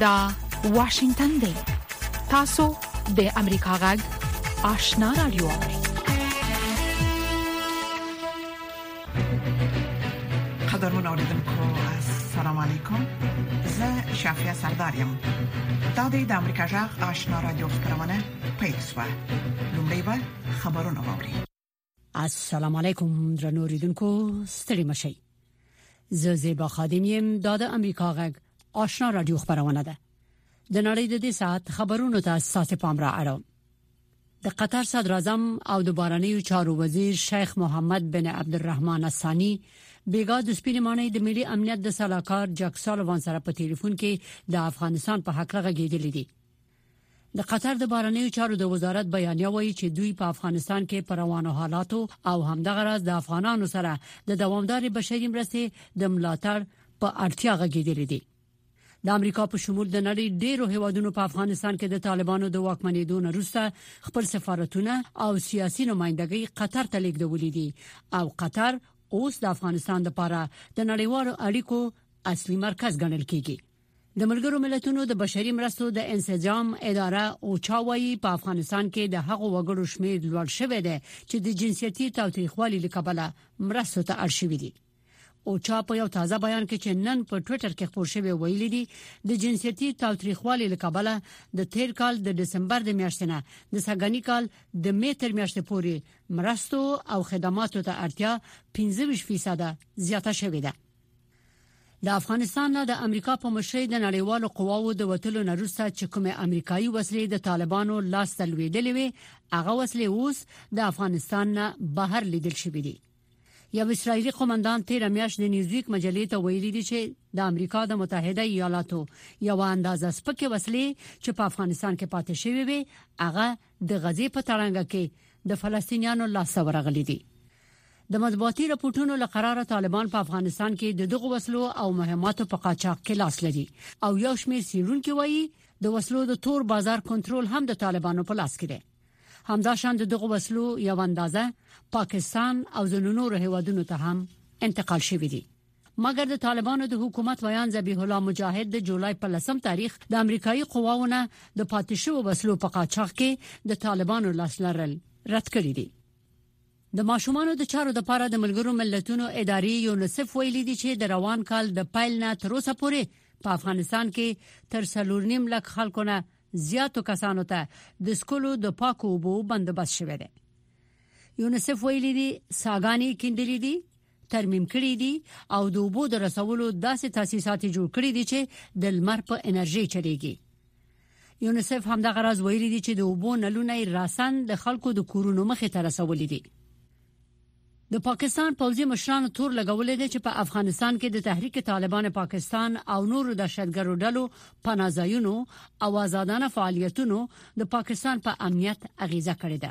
دا واشنگتن دی تاسو د امریکا غږ آشنا رادیو قدرمن اوریدونکو السلام علیکم زه شافیا سردار یم دا د امریکا جغ آشنا رادیو خبرونه پېښه لومړی به خبرونه واوري السلام علیکم درنو اوریدونکو ستړي مشي زه زیبا خادم یم دا د امریکا جغ آشنا رادیو خبرونه ده د نړۍ د دې ساعت خبرونو ته ساسې پام را اړوم د قطر صدراعظم او د بارنیو چارو وزیر شیخ محمد بن عبدالرحمن الثانی بیګا د سپین مانې د ملي امنیت د سلاکار جک سالوان سره په ټلیفون کې د افغانستان په حق لغږیدل دي د قطر د بارنیو چارو د وزارت بیانیه وایي چې دوی په افغانستان کې پر روانو حالاتو او همدغه راز د افغانانو سره د دوامدار بشري مرستې د ملاتړ په اړتیا غږیدل دي د امریکا په شمول د نړۍ ډیرو هیوادونو په افغانستان کې د طالبانو د واکمنېدو نه وروسته خپل سفارتونه او سیاسي نمائندګۍ قطر ته لیږدولې دي او قطر اوس د افغانستان لپاره د نړیوالو اړیکو اصلي مرکز ګڼل کیږي د ملګرو ملتونو د بشري مرستو د انسجام اداره او چاوي په افغانستان کې د هغو وګړو شمیر لوړ شوې ده چې د جنسيتي تاوتریخوالي لکبله مرستو ته اړ شوې دي اوچا په یو تازه بیان کې چې نن په ټوئیټر کې خپور شوی ویلي دي د جنسيتي تاوتریخوالي لکبله د تیر کال د دسمبر د میاشتې نه د سګنی کال د می تر میاشتې پورې مرستو او خدماتو ته اړتیا 15% زیاته شوې ده د افغانستان نه د امریکا په مشرۍ د نړیوالو قواوو د وټلو نروسته چې کومه امریکایي وسلې د طالبانو لاس تلويدلې وي هغه وسلې اوس د افغانستان نه بهر لیدل شوې دي یو اسرایلی قومندان تیر میاشت د نیوزویک مجلې ته ویلي دي چې د امریکا د متحده ایالاتو یو اندازه سپکه وسلې چې په افغانستان کې پاتې شوې وي هغه د غزې په تړنګ کې د فلسطینیانو لاس ورغلي دي د مطبوعاتي راپورټونو لقرار طالبان په افغانستان کې د دغو وسلو او مهماتو په قاچاق کې لاس لري او یو شمېر سیرونکو وایي د وسلو د تور بازار کنټرول هم د طالبانو په لاس کې دی همداشان د دغه وسلو یو اندازه پاکستان او ځینو نورو هیوادونو ته هم انتقال شوې دي مګر د طالبانو د حکومت ویان ذبیح الله مجاهد د جولای په لسم تاریخ د امریکایي قواونه د پاتشو وسلو په قاچاق کې د طالبانو لاس لرل رد کړی دی د ماشومان د چارو د لپاره د ملګرو ملتونو ادارې یونیسف ویلي دي چې د روان کال د پایل نه تر اوسه پورې په افغانستان کې تر څلور نیم لک خلکو نه زیاتو کسانو ته د سکولو د پاکو اوبو بندوبست شوی دی یونیسف ویلي دي ساګانی کیندلې دي ترمیم کړي دي او د اوبو د رسولو داسې تاسیسات جوړ کړي دي چې د لمر په انرژي چلیږي یونیسف هم د غرض ویلي دي چې د اوبو نلونه راسن د خلکو د کورونو مخې ته رسولي دي د پاکستان پوځي مشرانو تور لګولې ده چې په افغانستان کې د تحریک طالبان پاکستان او نورو دهشتګرو ډلو پناځایونو او آزادانه فعالیتونو د پاکستان په امنیت اغیزه کړې ده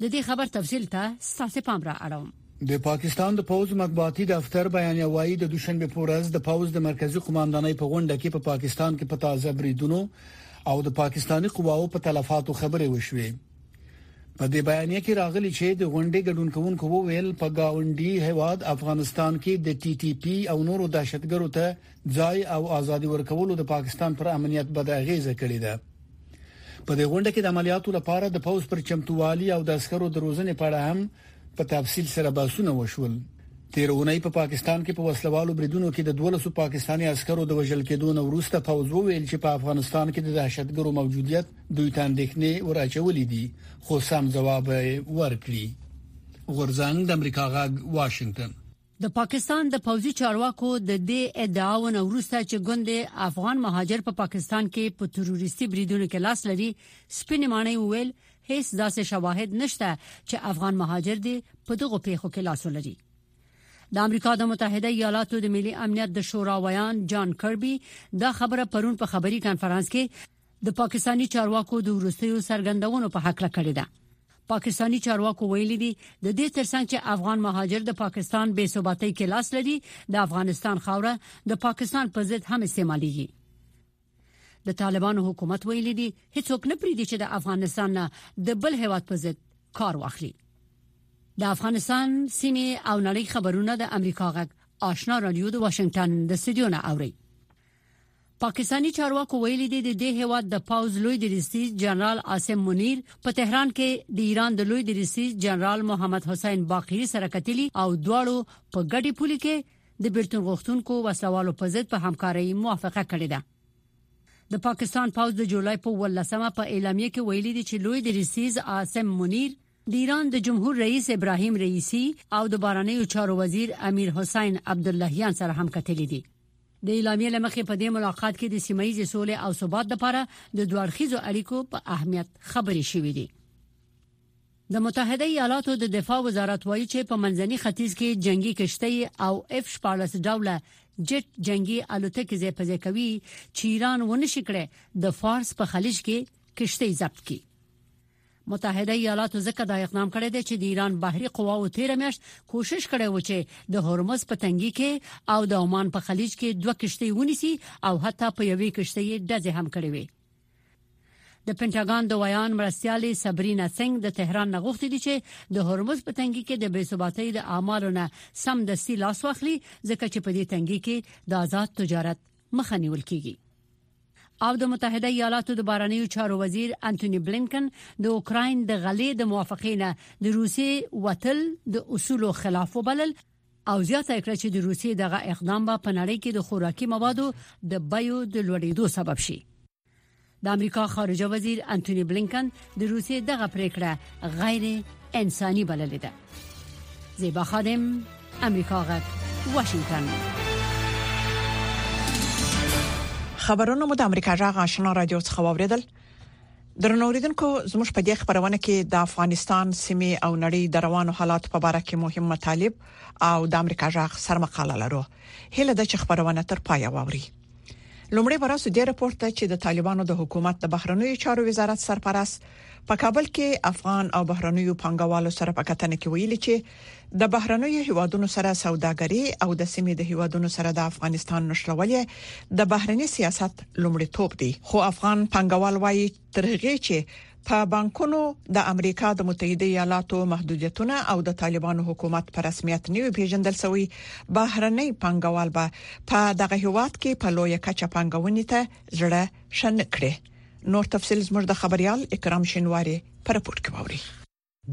د دې خبر تفصیل ته ستاسو پام را اړوم د پاکستان د پوز مطبوعاتي دفتر بیانیه وایي د دوشنبه په ورځ د پوز د مرکزی قوماندانۍ په غونډه کې په پا پاکستان کې په تازه بریدونو او د پاکستاني قواو په تلفاتو خبرې وشوې په دې بیانیه کې راغلي چې د غونډې ګډون کوونکو وویل په گاونډي هیواد افغانستان کې د ټي ټي پی او نورو دهشتګرو ته ځای او ازادي ورکولو د پاکستان پر امنیت بد اغیزه کړې ده په دې غونډه کې د عملیاتو لپاره د پوز پر چمتووالي او د عسکرو د روزنې په اړه هم په تفصیل سره بحثونه وشول. تیر اونۍ په پاکستان کې په وسلوالو بریدونو کې د 12 پاکستاني عسکرو د وژل کېدو نه وروسته پوځ وویل چې په افغانستان کې د دهشتګرو موجودیت دوی ته اندېښنې ور اچولې دي خو سم ځواب ورکړي غورځنګ د امریکا غږ واشنگټن د پاکستان د پوځي چارواکو د دې ادعاو نه وروسته چې ګوندې افغان مهاجر په پاکستان کې په تروریستي بریدونو کې لاس لري سپینې ماڼۍ وویل هیڅ داسې شواهد نشته چې افغان مهاجر دې په دغو پیښو کې لاس ولري د امریکا د متحده ایالاتو د ملي امنیت د شورا ویان جان کربي دا خبره پرون په خبري کانفرنس کې د پاکستاني چارواکو د ورستیو څرګندونو په حق لکړه ده پاکستاني چارواکو ویلي دي د دې ترڅنګ چې افغان مهاجر د پاکستان بې ثباتۍ کې لاس لري د افغانستان خاوره د پاکستان په ضد هم استعماليږي د طالبانو حکومت ویلي دي هیڅوک نه پریدي چې د افغانستان نه د بل هیواد په ضد کار واخلي د افغانستان سیمه او نړۍ خبرونه د امریکا غږ آشنا رادیو د واشنگټن د استودیو نه اوري پاکستاني چارواکو ویلي دي د دې هیواد د پاوز لوی درستیز جنرال عاصم منیر په تهران کې د ایران د لوی درستیز جنرال محمد حسین باقری سره کتلی او دواړو په ګډي پولي کې د بیرتون غوښتونکو وسلوالو په ضد په همکارۍ موافقه کړې ده د پاکستان پاوز د جولای په 18مه په اعلامیه کې ویلي دي چې لوی درستیز عاصم منیر د ایران د جمهور رئیس ابراهیم رئیسی او د بارنیو چارو وزیر امیر حسین عبداللهیان سره هم کتلی دي د اعلامیې له مخې په دې ملاقات کې د سیمه ییزې سولې او ثبات لپاره د دوه اړخیزو اړیکو په اهمیت خبرې شوې دي د متحده ایالاتو د دفاع وزارت وایي چې په منځني ختیځ کې جنگي کشتۍ او اف 14 ډوله جټ جنگي الوتکې زې په ځای کوي چې ایران ونشي کړي د فارس په خلیج کې کشتۍ ضبط کړي متحده ایالاتو ځکه دا اقدام کړی دی چې د ایران بحري قواو تیر میاشت کوشش کړی و چې د هرمز په تنګي کې او د عمان په خلیج کې دوه کشتۍ ونیسي او حتی په یوې کشتۍ ډزې هم کړې وي د پنټاګون د ویان مرستيالي صبرینا سنگ د تهران نغښتې دي چې د هرمز په تنګي کې د بې ثباتۍ د اعمالو نه سم د سی لاس واخلي ځکه چې په دې تنګي کې د آزاد تجارت مخه نیول کیږي او د متحده ایالاتو د بارنیو چارو وزیر انټونی بلینکن د اوکراین د غلې د موافقینه د روسي وتل د اصولو خلاف وبلل او زیاته کړه چې د روسي دغه اقدام به په نړۍ کې د خوراکي موادو د بیو د لوړېدو سبب شي د امریکا خارجه وزیر انټونی بلینکن د روسي دغه پریکړه غیر انساني بللې ده زیبا خادم امریکا غږ واشنگتن خبرونه مو د امریکا جغ آشنا رادیو څخه واوریدل درنوریدونکو زموږ په دې خبرونه کې د افغانستان سیمه او نړۍ د روانو حالات په اړه کې مهم مطالب او د امریکا جغ سرمقاله لرو هله د خبرونه تر پای واوري لومړی به راسو دې رپورت ته چې د طالبانو د حکومت د بهرنیو چارو وزارت سرپرست په کابل کې افغان او بهرنیو پنګوالو سره په کتنه کې ویلي چې د بهرنیو هیوادونو سره سوداګري او د سیمې د هیوادونو سره د افغانستان نشلولې د بهرنی سیاست لومړیتوب دی خو افغان پنګوال وایي تر هغه چې په بانکونو د امریکا د متحده ایالاتو محدودیتونه او د طالبانو حکومت پر رسمیت نیو پیژندل شوی بهرنۍ پنګوال به په دغه هیواد کې په لوی کچه پنګونې ته زړه شنه کړي نور تفصيل زموږ د خبريال اکرام شینواری پر پورت کوي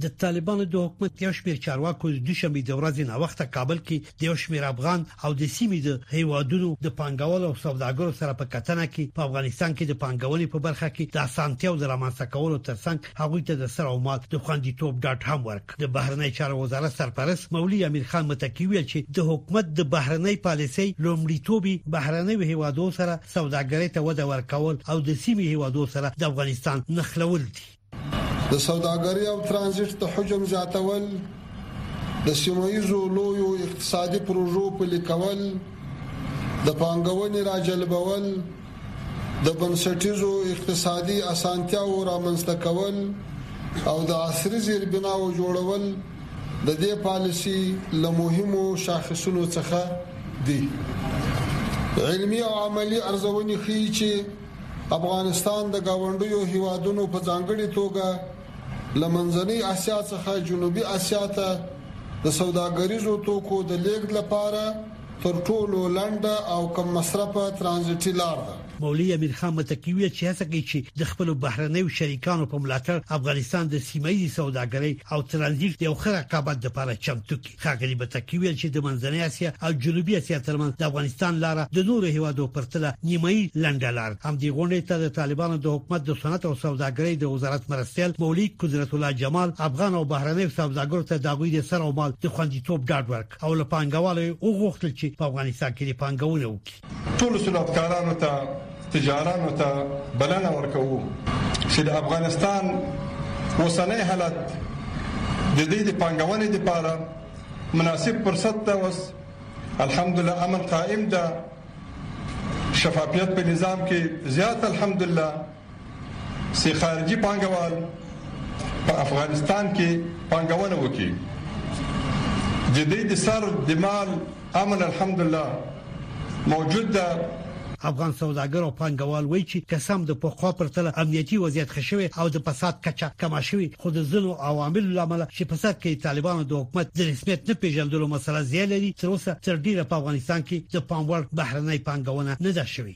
د طالبانو د حکومت یو شمېر چارواکو د دوشنبې د ورځې ناوخته کابل کې د یو شمېر افغان او د سیمې د هیوادونو د پانګوالو او سوداګرو سره په کتنه کې په افغانستان کې د پانګونې په برخه کې د اسانتیاو د رامنځته کولو ترڅنګ هغوی ته د سر او مال د خوندیتوب ډاډ هم ورکړ د بهرنی چارو وزارت سرپرست مولوي امیر خان متقي ویل چې د حکومت د بهرنۍ پالیسۍ لومړیتوب بهرنیو هیوادو سره سوداګرۍ ته وده ورکول او د سیمې هیوادو سره د افغانستان نښلول دي د سوداګرۍ او ترانزیټ د حجم زیاتول د سیمایزو لویو اقتصادي پروژو پلي کول د پانګونې راجلبول د بنسټیزو اقتصادي اسانتیاو رامنځته کول او د عصري زیربناو جوړول د دې پالیسي له مهمو شاخصونو څخه دي علمي او عملی ارزونې ښیي چې افغانستان د ګاونډیو هیوادونو په ځانګړې توګه له منځنۍ اسیا څخه جنوبي اسیا ته د سوداګریزو توکو د لیږد لپاره تر ټولو لنډه او کم مصرفه ترانزیټي لار ده. مولوي امیرخان متقي وویل چې هڅه کوي چې د خپلو بهرنیو شریکانو په ملاتړ افغانستان د سیمه ییزې سوداګرۍ او ترانزیټ د یو ښه رقابت لپاره چمتو کړي. ښاغلي بتکي ویل چې د منځنۍ اسیا او جنوبي اسیا ترمنځ د افغانستان لار د نورو هیوادو پرتله نیمایي لنډه لار هم دی غونډې ته د طالبانو د حکومت د صنعت او سوداګرۍ د وزارت مرستیال مولوی قدرت الله جمال افغان او بهرنیو سوداګرو ته د غوي د سر او مال د خوندیتوب ډاډ ورک او لپانګوالو وغوښتل چې په افغانستان کې د پانګونه وکړي ټولو صنعتکارانو ته تجارانو ته بلنه ورکوو چې د افغانستان اوسنۍ حالت د دې د پانګونې لپاره مناسب فرصت ده اوس الحمدلله امن قائم ده شفافیت په نظام کې زیات الحمدلله چې خارجي پانګوال په افغانستان کې پانګونه وکړي د دې د سر د مال امن الحمدلله موجود ده افغان سوداګر او پانګوال وایي چې قسم د پخوا پر تله امنیتي وضعیت ښه شوی او د فساد کچه کمه شوې خو د ځینو عواملو لامل چې په سر کې طالبانو د حکومت د رسمیت نه پیژندلو مسله زیاله دي تر اوسه تر ډیره په افغانستان کې د پاموړ بهرنۍ پانګونه نه ده شوې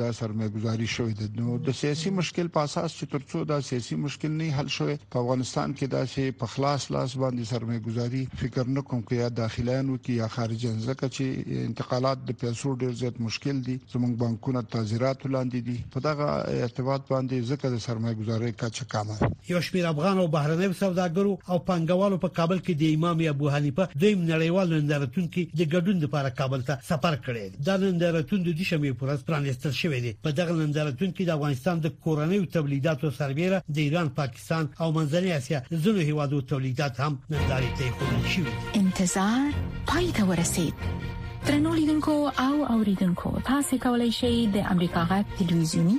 دا سرمایګزاري شوې ده نو د سیاسي مشکل په اساس چې ترڅو دا سیاسي مشکل نه حل شوی په افغانستان کې دا چې په خلاص لاس باندې سرمایګزاري فکر نه کوم کې یا داخليانو کې یا خارجن ځکه چې انتقالات د پیسو ډیر زیات مشکل دي زموږ بانکونه تعزیرات ولاندې دي په دغه ارتباط باندې ځکه د سرمایګزاري کچه کمه یو شمیر افغان او بهرنیو سوداګرو او پنګوالو په کابل کې د امام ابو حنیفه دویم نړیوال نندارتون کې د ګډون لپاره کابل ته سفر کړی دا نندارتون د دوشنبې پر ورځ پرانیستل شوې دي په دغه نندارتون کې د افغانستان د کورنیو تولیداتو سربېره د ایران پاکستان او منځنۍ اسیا ځینو هیوادو تولیدات هم نندارې ته ایښودل شوي انتظار پای ته ورسید ترنو لیدونکو او اوریدونکو تاسو کولی شئ د امریکا غږ ټلویزیونی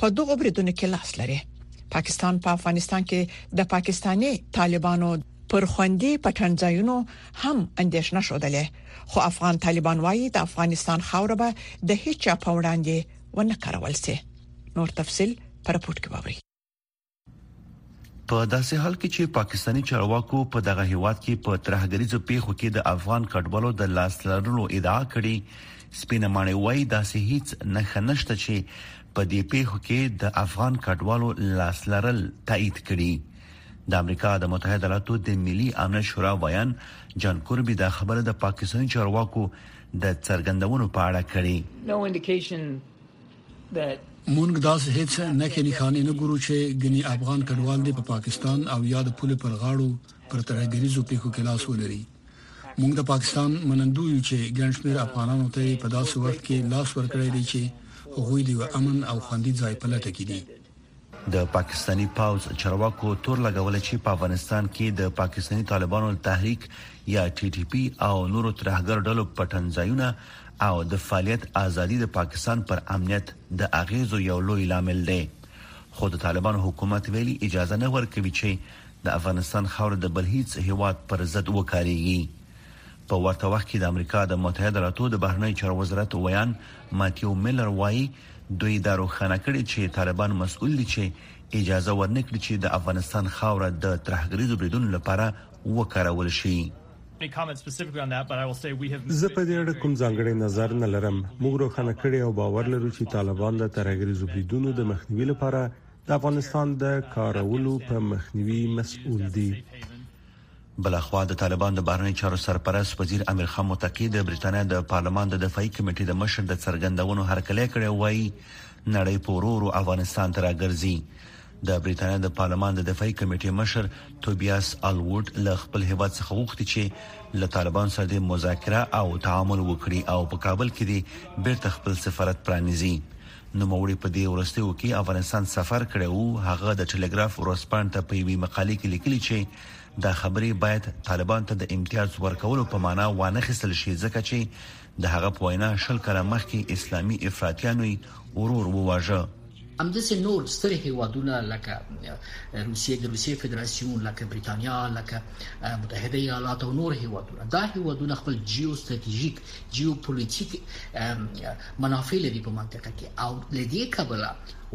په دغه بریدونو کې لاس لري پاکستان په افغانستان کې د پاکستاني طالبانو پر خوندي پټنځایونو هم اندیشنه شوه خو افغان طالبان وايي د افغانستان خاوره به د هیڅ چا په وړاندې ونه کارول شي نور تفصيل پر پورت کې ووري په داسې حال کې چې پاکستانی چارواکو په دغه هیواد کې په ترهګریزو پیښو کې د افغان کډوالو د لاس لرلو ادعا کړې سپینه ماڼۍ وایي داسې هیڅ نه خنشته چې په دې پیښو کې د افغان کډوالو لاس لرل تایید کړي د امریکا د متحده ایالاتو د ملي امن شورا ویان جان کوربي دا خبره د پاکستاني چارواکو د څرګندونو په اړه کړې مونږ داسې هیڅ نښې نښانې نه ګورو چې ګني افغان کډوال دې په پاکستان او یا د پولې پر غاړو پر ترهګریزو پیښو کې لاس ولري مونږ د پاکستان منندوی یو چې ګڼ شمېر افغانانو ته په داسې وخت کې لاس ورکړی دی چې هغوی د امن او خوندي ځای په لټه کې دي د پاکستاني پوځ چارواکو تور لګول چې په افغانستان کې د پاکستاني طالبانو تحریک یا ټي ټي پي او نورو ترهګر ډلو پټنځایونه او د فعالیت ازادي د پاکستان پر امنیت د اغیزو یو لوی لامل دی خو د طالبانو حکومت ویلي اجازه نه ورکوي چې د افغانستان خاور د بل هیڅ هیواد پر ضد وکاریږي په ورته وخت کې د امریکا د متحده ایالاتو د بهرنیو چارو وزارت ویاند ماتیو میلر وایي دوی دا روښانه کړې چې طالبان مسؤل دي چې اجازه ورنکړي چې د افغانستان خاوره د ترهګریزو بریدونو لپاره وکارول شي. زه په دې اړه کوم ځانګړی نظر نه لرم. موږ روښانه کړې او باور لرو چې طالبان د ترهګریزو بریدونو د مخنیوي لپاره د افغانستان د کارولو په مخنیوي مسؤل دي. بلخوا د طالبان د بهرنی چارو سرپرست وزیر امیر خان متقی د بریټانیا د پارلمان د دفاعي کمیټې د مشر د څرګندونو هرکلی کړی وایي نړۍ پورور افغانستان ته راګرځي د بریټانیا د پارلمان د دفاعي کمیټې مشر توبیاس الوډ له خپل هیواد څخه وغوښتي چې له طالبان سره د مذاکره او تعامل وکړي او په کابل کې د بیرته خپل سفارت پرانیزي نوموړي په دې وروستیو کې افغانستان سفر کړی او هغه د ټلګراف ورځپاڼې ته په یوې مقالې کې لیکلي چې دا خبرې باید طالبان ته د امتیاز ورکولو په معنا وانه خستل شي ځکه چې د هغه په وینا شل کاله مخکې اسلامي افراطیانو ورور وواژه همداسې نور ستر هیوادونه لکه روسیه د روسیې فدراسیون لکه بریتانیا لکه متحده ایالات او نور هیوادونه دا هیوادونه خپل جیو ستراتیژیک جیوپولیتیک منافع لري په منطقه کې او له دې کبله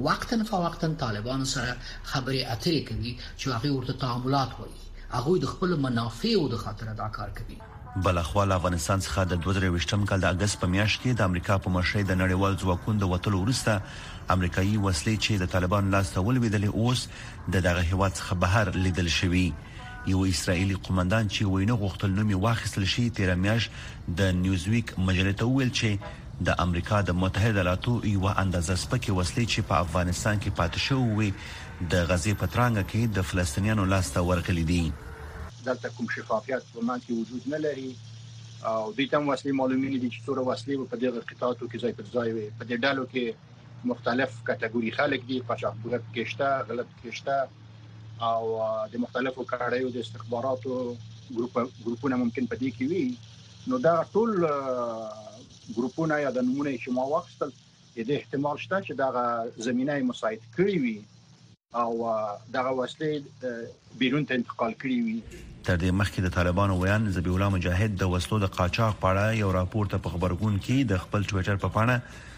وقتن فوقتن طالبانو سره خبرې اترې کوي چې هغه ورته تعاملات وایي هغه د خپل منافع او د خاطر دا کار کوي بل خو له افغانستان څخه د 2023م کال د اگست په میاشت کې د امریکا په مشرۍ د نړیوال ځواکونو د وټلو وروسته امریکایي وسلې چې د طالبان لاس ته ولویدلې اوس د دغه هیواد څخه بهر لیدل شوی یو اسراییلي قومندان چې ونه غوښتل نوم یې واخیستل شي تېره میاشت د نیوزویک مجلې ته وویل چې د امریکا د متحده ایالاتو یوه اندازه سپکې وسلې چې په افغانستان کې پاتې شوې وې د غزې په ترانګه کې د فلسطینیانو لاس ته ورغلي دي. دلته کوم شفافیت په عمل کې وجود نه لري او دوی ته هم وسلې معلومې نه دي چې څوره وسلې به په دغه قطعاتو کې ځای پر ځای وي. په دې ډلو کې مختلف کټګوري خلک دي، قاچاقبران پکې شته، غله پکې شته، او د مختلفو کړهیو د استخباراتو ګروپ ګروپونه ممکن په دې کې وي نو دا ټول ګروپونه یا د نمونه چې ما واخستل د احتمال شته چې دا زمينه مساعد کړی وي او دا وسلې بیرون ته انتقال کړی وي تر دې مخکې د طالبانو ویان ذبی الله مجاهد د وسلو د قاچاق په اړه یو راپور ته په خبرګون کې د خپل ټوئیټر په پاڼه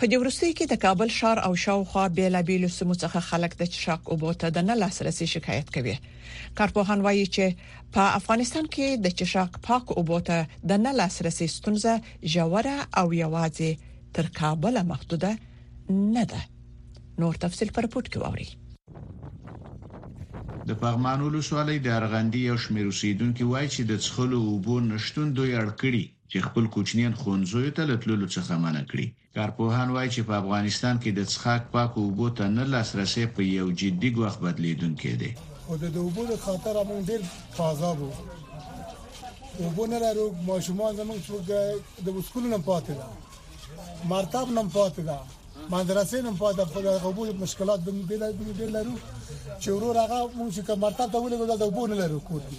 په دې وروستیو کې د کابل ښار او شاوخوا بیلابیلو سیمو څخه خلک د څښاک اوبو ته د نه لاسرسي شکایت کوي. کارپوهان وایي چې په افغانستان کې د څښاک پاک اوبو ته د نه لاسرسي ستونزه ژوره او یوازې تر کابل محدوده نه ده. نور تفصيل پر رپورت کې واوري د پغمان ولسوالۍ د ارغندی یو شمېر اوسیدونکو وایي چې د څښلو اوبو نشتون دوی اړ کړي چې خپل کوچنيان ښونځيو ته له تللو څخه منع کړي. کارپوهان وايي چې په افغانستان کې د څښاک پاکو اوبو ته نه لاسرسی په يو جدي ګواښ بدلېدونکی دی. خو د د اوبو له خاطره موږ ډېر په عذاب وو. اوبه نه لرو، ماشومان زموږ څوک د وسکولو نه پاتې ده، مرتب نه پاتې ده، مدرسې نه پاتې ده، په دغه اوبو مشکلات ډېر لرو چې ورور هغه موږ چې مرتب ته ولېږو، دلته اوبه نه لرو کور کې.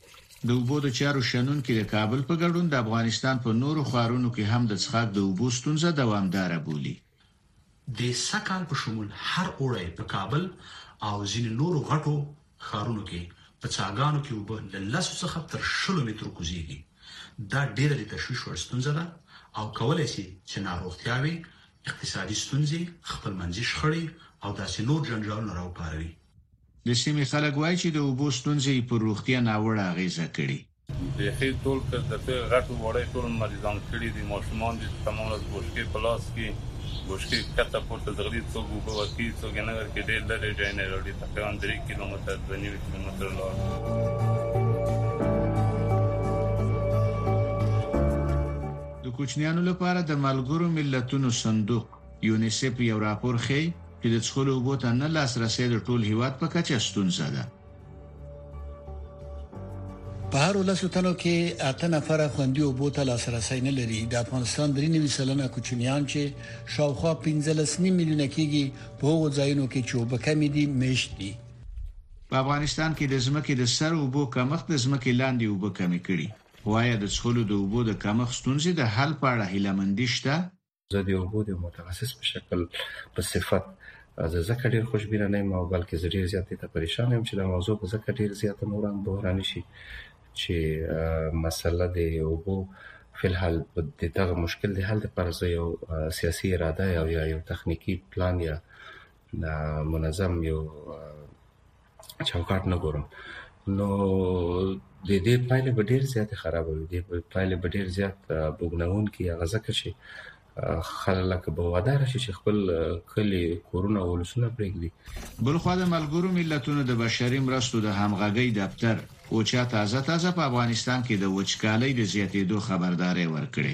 د اوبو د چارو شنونکي د کابل په ګډون د افغانستان په نورو ښارونو کې هم د څښاک د اوبو ستونزه دوامداره بولي. د سږ کال په شمول هر اوړی په کابل او ځینې نورو غټو ښارونو کې په څاګانو کې اوبه له لسو څخه تر شلو مترو کوزېږي. دا ډېره د تشویش وړ ستونزه ده او کولای شي چې ناروغتیاوې، اقتصادي ستونزې، خپلمنځي شخړې او داسې نور جنجالونه راوپاروي. د سیمې خلک وايي چې د اوبو ستونزې یې پر روغتیا ناوړه اغېزه کړې. بیخی ټول که دته غټو وړی ټول مریضان کړی دی ماشومان دی تمام ورځ بوشکی په لاس کی بوشکی ښکته پورته ځغلی څوګ اوبه ورکی څوګ یی نه ورکی ډیر لری ژای نه راوړی تقریبا دری کیلومتر دوه نیوی کیلومتر لار. د کوچنیانو لپاره د ملګرو ملتونو صندوق یونیسف یو راپور ښیي چې د څښلو اوبو ته نه لاسرسی د ټول هیواد په کچه ستونزه ده په هر لاسو تنو کې اته نفره خوندي او بوته لاسرسي نه لري د افغانستان درې نوي سلنه کوچنیان چې شاوخوا 15 میلیونه کېږي په هغو ځایونو کې چې وب کمی دي مشت دي په افغانستان کې د ځمکې د سر او بو کمښت د ځمکې لاندې وب کمی کړي وایا د څخلو د وبو د کمښت ستونزې د حل په اړه هیله مندي شته زه د اوبو د متخصص په شکل په صفت زه ځکه ډیر خوشبینه نه یم او بلکې زه ډیر زیات ته پریشان یم چې دا موضوع به ځکه ډیر زیات نور هم بحراني شي چې مسله د اوبو فل حال د دغه مشکل د حل لپاره زه یو سیاسي اراده او یا یو تخنیکی پلان یا منظم یو چوکاټ نه ګورم نو د دې پایلې به ډېر زیاتې خرابه وي د پایلې به ډېر زیات بوګنونکي هغه ځکه چې خلک به وادار شي چې خپل کلی کورونه او ولسونه پرېږدي بل خو د ملګرو ملتونو د بشري مرستو د همغږي دفتر او چا تازه تازه په افغانستان کې د وچکالۍ د زیاتېدو خبرداري ورکړي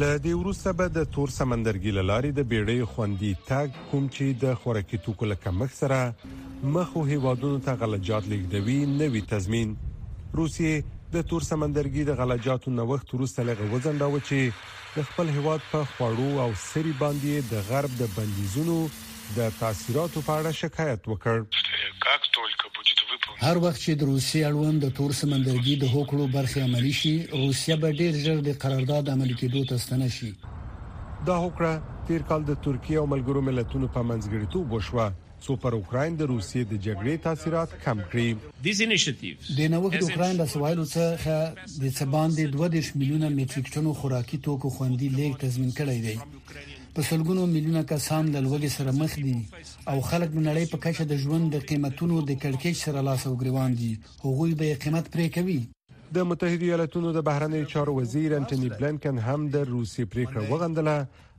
له دې وروسته به د تور سمندرګي له لارې د بیړۍ خوندي تګ کوم چې د خوراکي توکو له کمښت سره مخو هیوادونو ته غلجات لیږدوي نوي تضمین روسیې د تور سمندرګي د غلجاتو نوښت وروسته لغه وځنډاوه چې د خپل هیواد په خوړو او سری باندې د غرب د بندیزونو د تاثیراتو په اړه شکایت وکړ. هر وخت چې د روسیې اړوند د تور سمندرګي د هوکړو برخې عملي شي، روسیه به ډېر ژر د قرارداد عملي کېدو ته ستنه شي. دا هوکړه تېر کال د ترکیې او ملګرو ملتونو په منځګړیتوب وشوه، څو پر اوکراین د روسیې د جګړې تاثیرات کم کړي. دې نوښت د اوکراین له سواحلو څخه د څه باندې دوه دېرش میلیونه متریک ټنو خوراکي توکو خوندي لېږد تضمین کړی دی. په سلګونو میلیونه کسان له لوږې سره مخ دي او خلک د نړۍ په کچه د ژوند د قیمتونو د کړکېچ سره لاس او ګریوان دي هغوی به قیمت پرې کوي د متحده ایالاتونو د بهرنیو چارو وزیر انټونی بلینکن هم د روسي پریکړه وغندله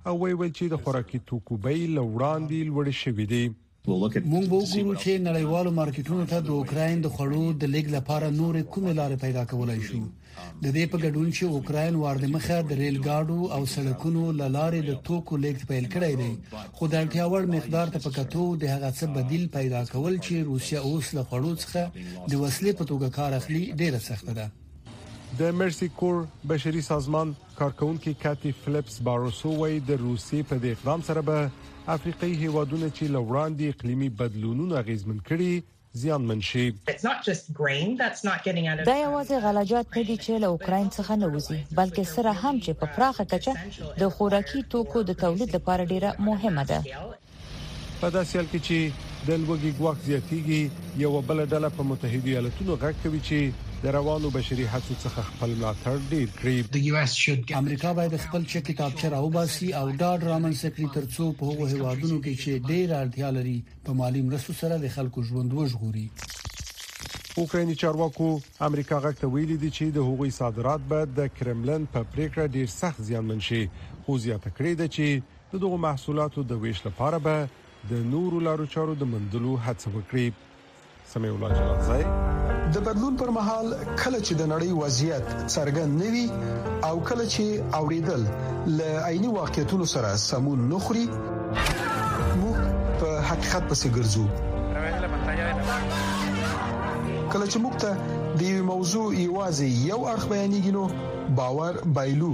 او ویل چې د خوراکي توکو بیې له وړاندې لوړې شوې دي موږ به وګورو چې نړیوالو مارکیټونو ته د اوکراین د خوړو د لیږد لپاره نورې کومې لارې پیدا کولای شو د دې په ګډون چې اوکراین وارد مخه د ریل ګاډو او سړکونو لارې د توکو لیږد پیل کړی دی خو د اړتیا وړ مقدار ته پکتو د هغه څه بدیل پیدا کول چې روسیا اوس له خوړو څخه د وسلې په توګه کار اخلي ډیره سخته ده د مرسی کور بشري سازمان کارکوونکې کاتي فلپس باروسو وایي د روسیې په دې اقدام سره به افریقایي هیوادونه چې له وړاندې اقلیمي بدلونونو اغیزمن کړي زیانمن شي. دا یوازې غلجات نه دي چې له اوکراین څخه نه وځي، بلکې سره هم چې په پراخه کچه د خوراکي توکو د تولید لپاره ډېره مهمه ده. په داسې حال کې چې د لوګي ګواښ زیاتیږي یو بل ډله په متحده ایالاتونو غږ کوي چې د روانو بشري هڅو څخه خپل ملاتړ ډیر کړي امریکا باید خپل چک کتابچه راوباسي او ډاډ رامنځته کړي ترڅو په هغو هیوادونو کې چې ډیر اړتیا لري په مالی مرستو سره د خلکو ژوند وژغوري اوکرایني چارواکو امریکا غږ ته ویلي دي چې د هغوی صادرات به د کرملن په پریکړه ډیر سخت زیانمن شي خو زیاته کړې ده چې د دغو محصولاتو د ویش لپاره به د نورو لارو چارو د مندلو هڅه وکړي سمې الله جلال زای د بدلون پر مهال کله چې د نړۍ وضعیت څرګند نه وي او کله چې اوریدل ل عیني واقعیتونو سره سمون نه خوري موږ په حقیقت پسې ګرځو کله چې موږ ته د موضوع یوازې یو اړخ بیانېږي نو باور بایلو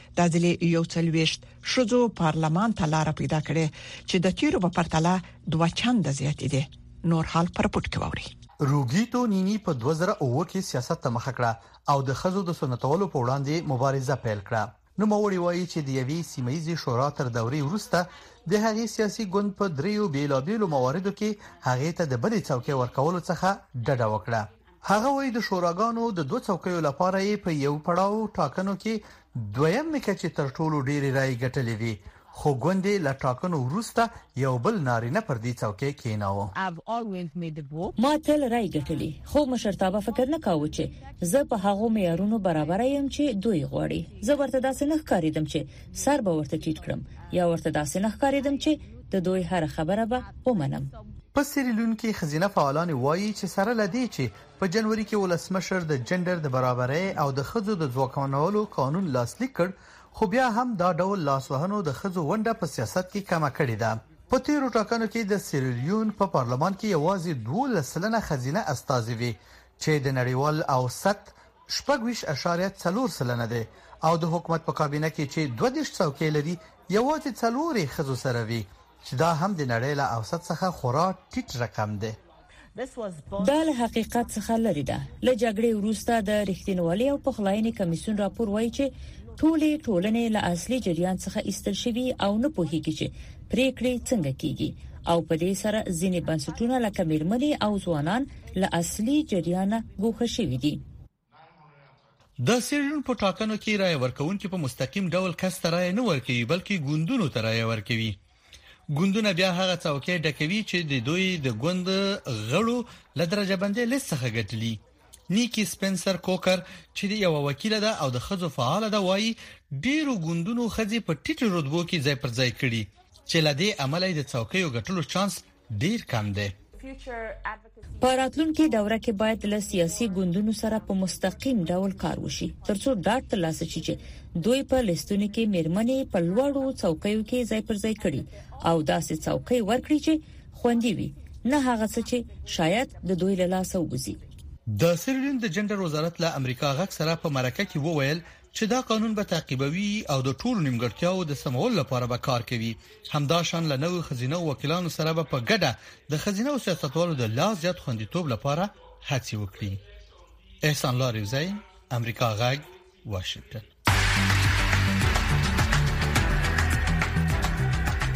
د ځلې یو څلويشت شذو پارلمان ته لار پیدا کړې چې د تیرو په پرتله دوه چنده زیات دي نور حال پر پټ کې ووري روګیتو نینی په 2009 کې سیاست ته مخه کړه او د خزو د سنتولو په وړاندې مبارزه پیل کړه نو موري وایي چې د یوې سیمایي شورا تر دورې وروسته د هغې سیاسي ګوند په دریو بیلابیلو مواردو کې هغې ته د بلې څوکۍ ورکولو څخه ډډه وکړه هغه وايي، د شوراګانو د دوه څوکیو لپاره یې په یو پړاو ټاکنو کې دویم نیکه چې تر ټولو ډېرې رایې ګټلې وې، خو ګوند یې له ټاکنو وروسته یو بل نارینه پر دې څوکۍ کېناوه. ما تل رایې ګټلې، خو مشرتابه فکر نه کاوه چې زه په هغو معیارونو برابره یم چې دوی غواړي. زه ورته داسې نه ښکارېدم چې سر به ورته ټیټ کړم یا ورته داسې نه ښکاریدم چې د دوی هر خبره به ومنم. په سیریلیون کې ښځینه فعالانې وايي چې سره له دې چې په جنوري کې ولسمشر د جنډر د برابرۍ او د ښځو د ځواکمنولو قانون لاسلیک کړ خو بیا هم دا ډول لاس وهنو د ښځو ونډه په سیاست کې کمه کړې ده. په تیرو ټاکنو کې د سیریلیون په پارلمان کې یوازې دوولس سلنه ښځینه استازې وې چې د نړیوال اوسط شپږ ویشت اعشاریه څلور سلنه دی او د حکومت په کابینه کې چې دوه دېرش څوکۍ لري، یوازې څلور یې ښځو سره وي چې دا هم د نړۍ له اوسط څخه خورا ټیټ رقم دی. دا له حقیقت څخه لرې ده. له جګړې وروسته د رښتینولۍ او پخلاینې کمېسیون راپور وايي چې ټولې ټولنې له اصلي جریان څخه ایستل شوي او نه پوهېږي چې پرېکړې څنګه کېږي او په دې سره ځینې بنسټونه لکه مېرمنې او ځوانان له اصلي جریانه ګوښه شوي دي د سیریون په ټاکنو کې رای ورکوونکي په مستقیم ډول کس ته رای نه ورکوي بلکې ګوندونو ته رای ورکوي ګوندونه بیا هغه څوکۍ ډکوي چې د دوی د ګوند غړو له درجه بندۍ لیست څخه ګټلي نیکی سپنسر کوکر چې د یو وکیل ده او د خځو فعال ده وایي ډیرو ګوندونو خځې په ټیټو رتبو کې ځای پر ځای کړي چې لدې عملې د څوکۍ ګټلو چانس ډیر کم دی. په راتلونکې دوره کې باید له سیاسي ګوندونو سره په مستقیم ډول کار وشي ترڅو ډاډ ترلاسه شي چې دوی په لیستونو کې میرمنې په لوړو څوکیو کې ځای پر ځای کړي او داسې څوکۍ ورکړي چې خوندي وي نه هغه څه چې شاید د دوی له لاسه وځي د سیریلیون د جندر وزارت له امریکا غږ سره په مرکه کې وویل چې دا قانون به تعقیبوي او د ټولو نیمګړتیاوو د سمولو لپاره به کار کوي همدا شان له نوو خزینه او وکیلانو سره به په ګډه د خزینه او سیاستوالو د لا زیات خوندیتوب لپاره هڅې وکړي احسان لاریوزی امریکا غږ واشنگتن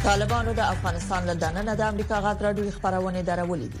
طالبانو د افغانستان له دننه د امریکا غږ راډیو خبرونه درولې دي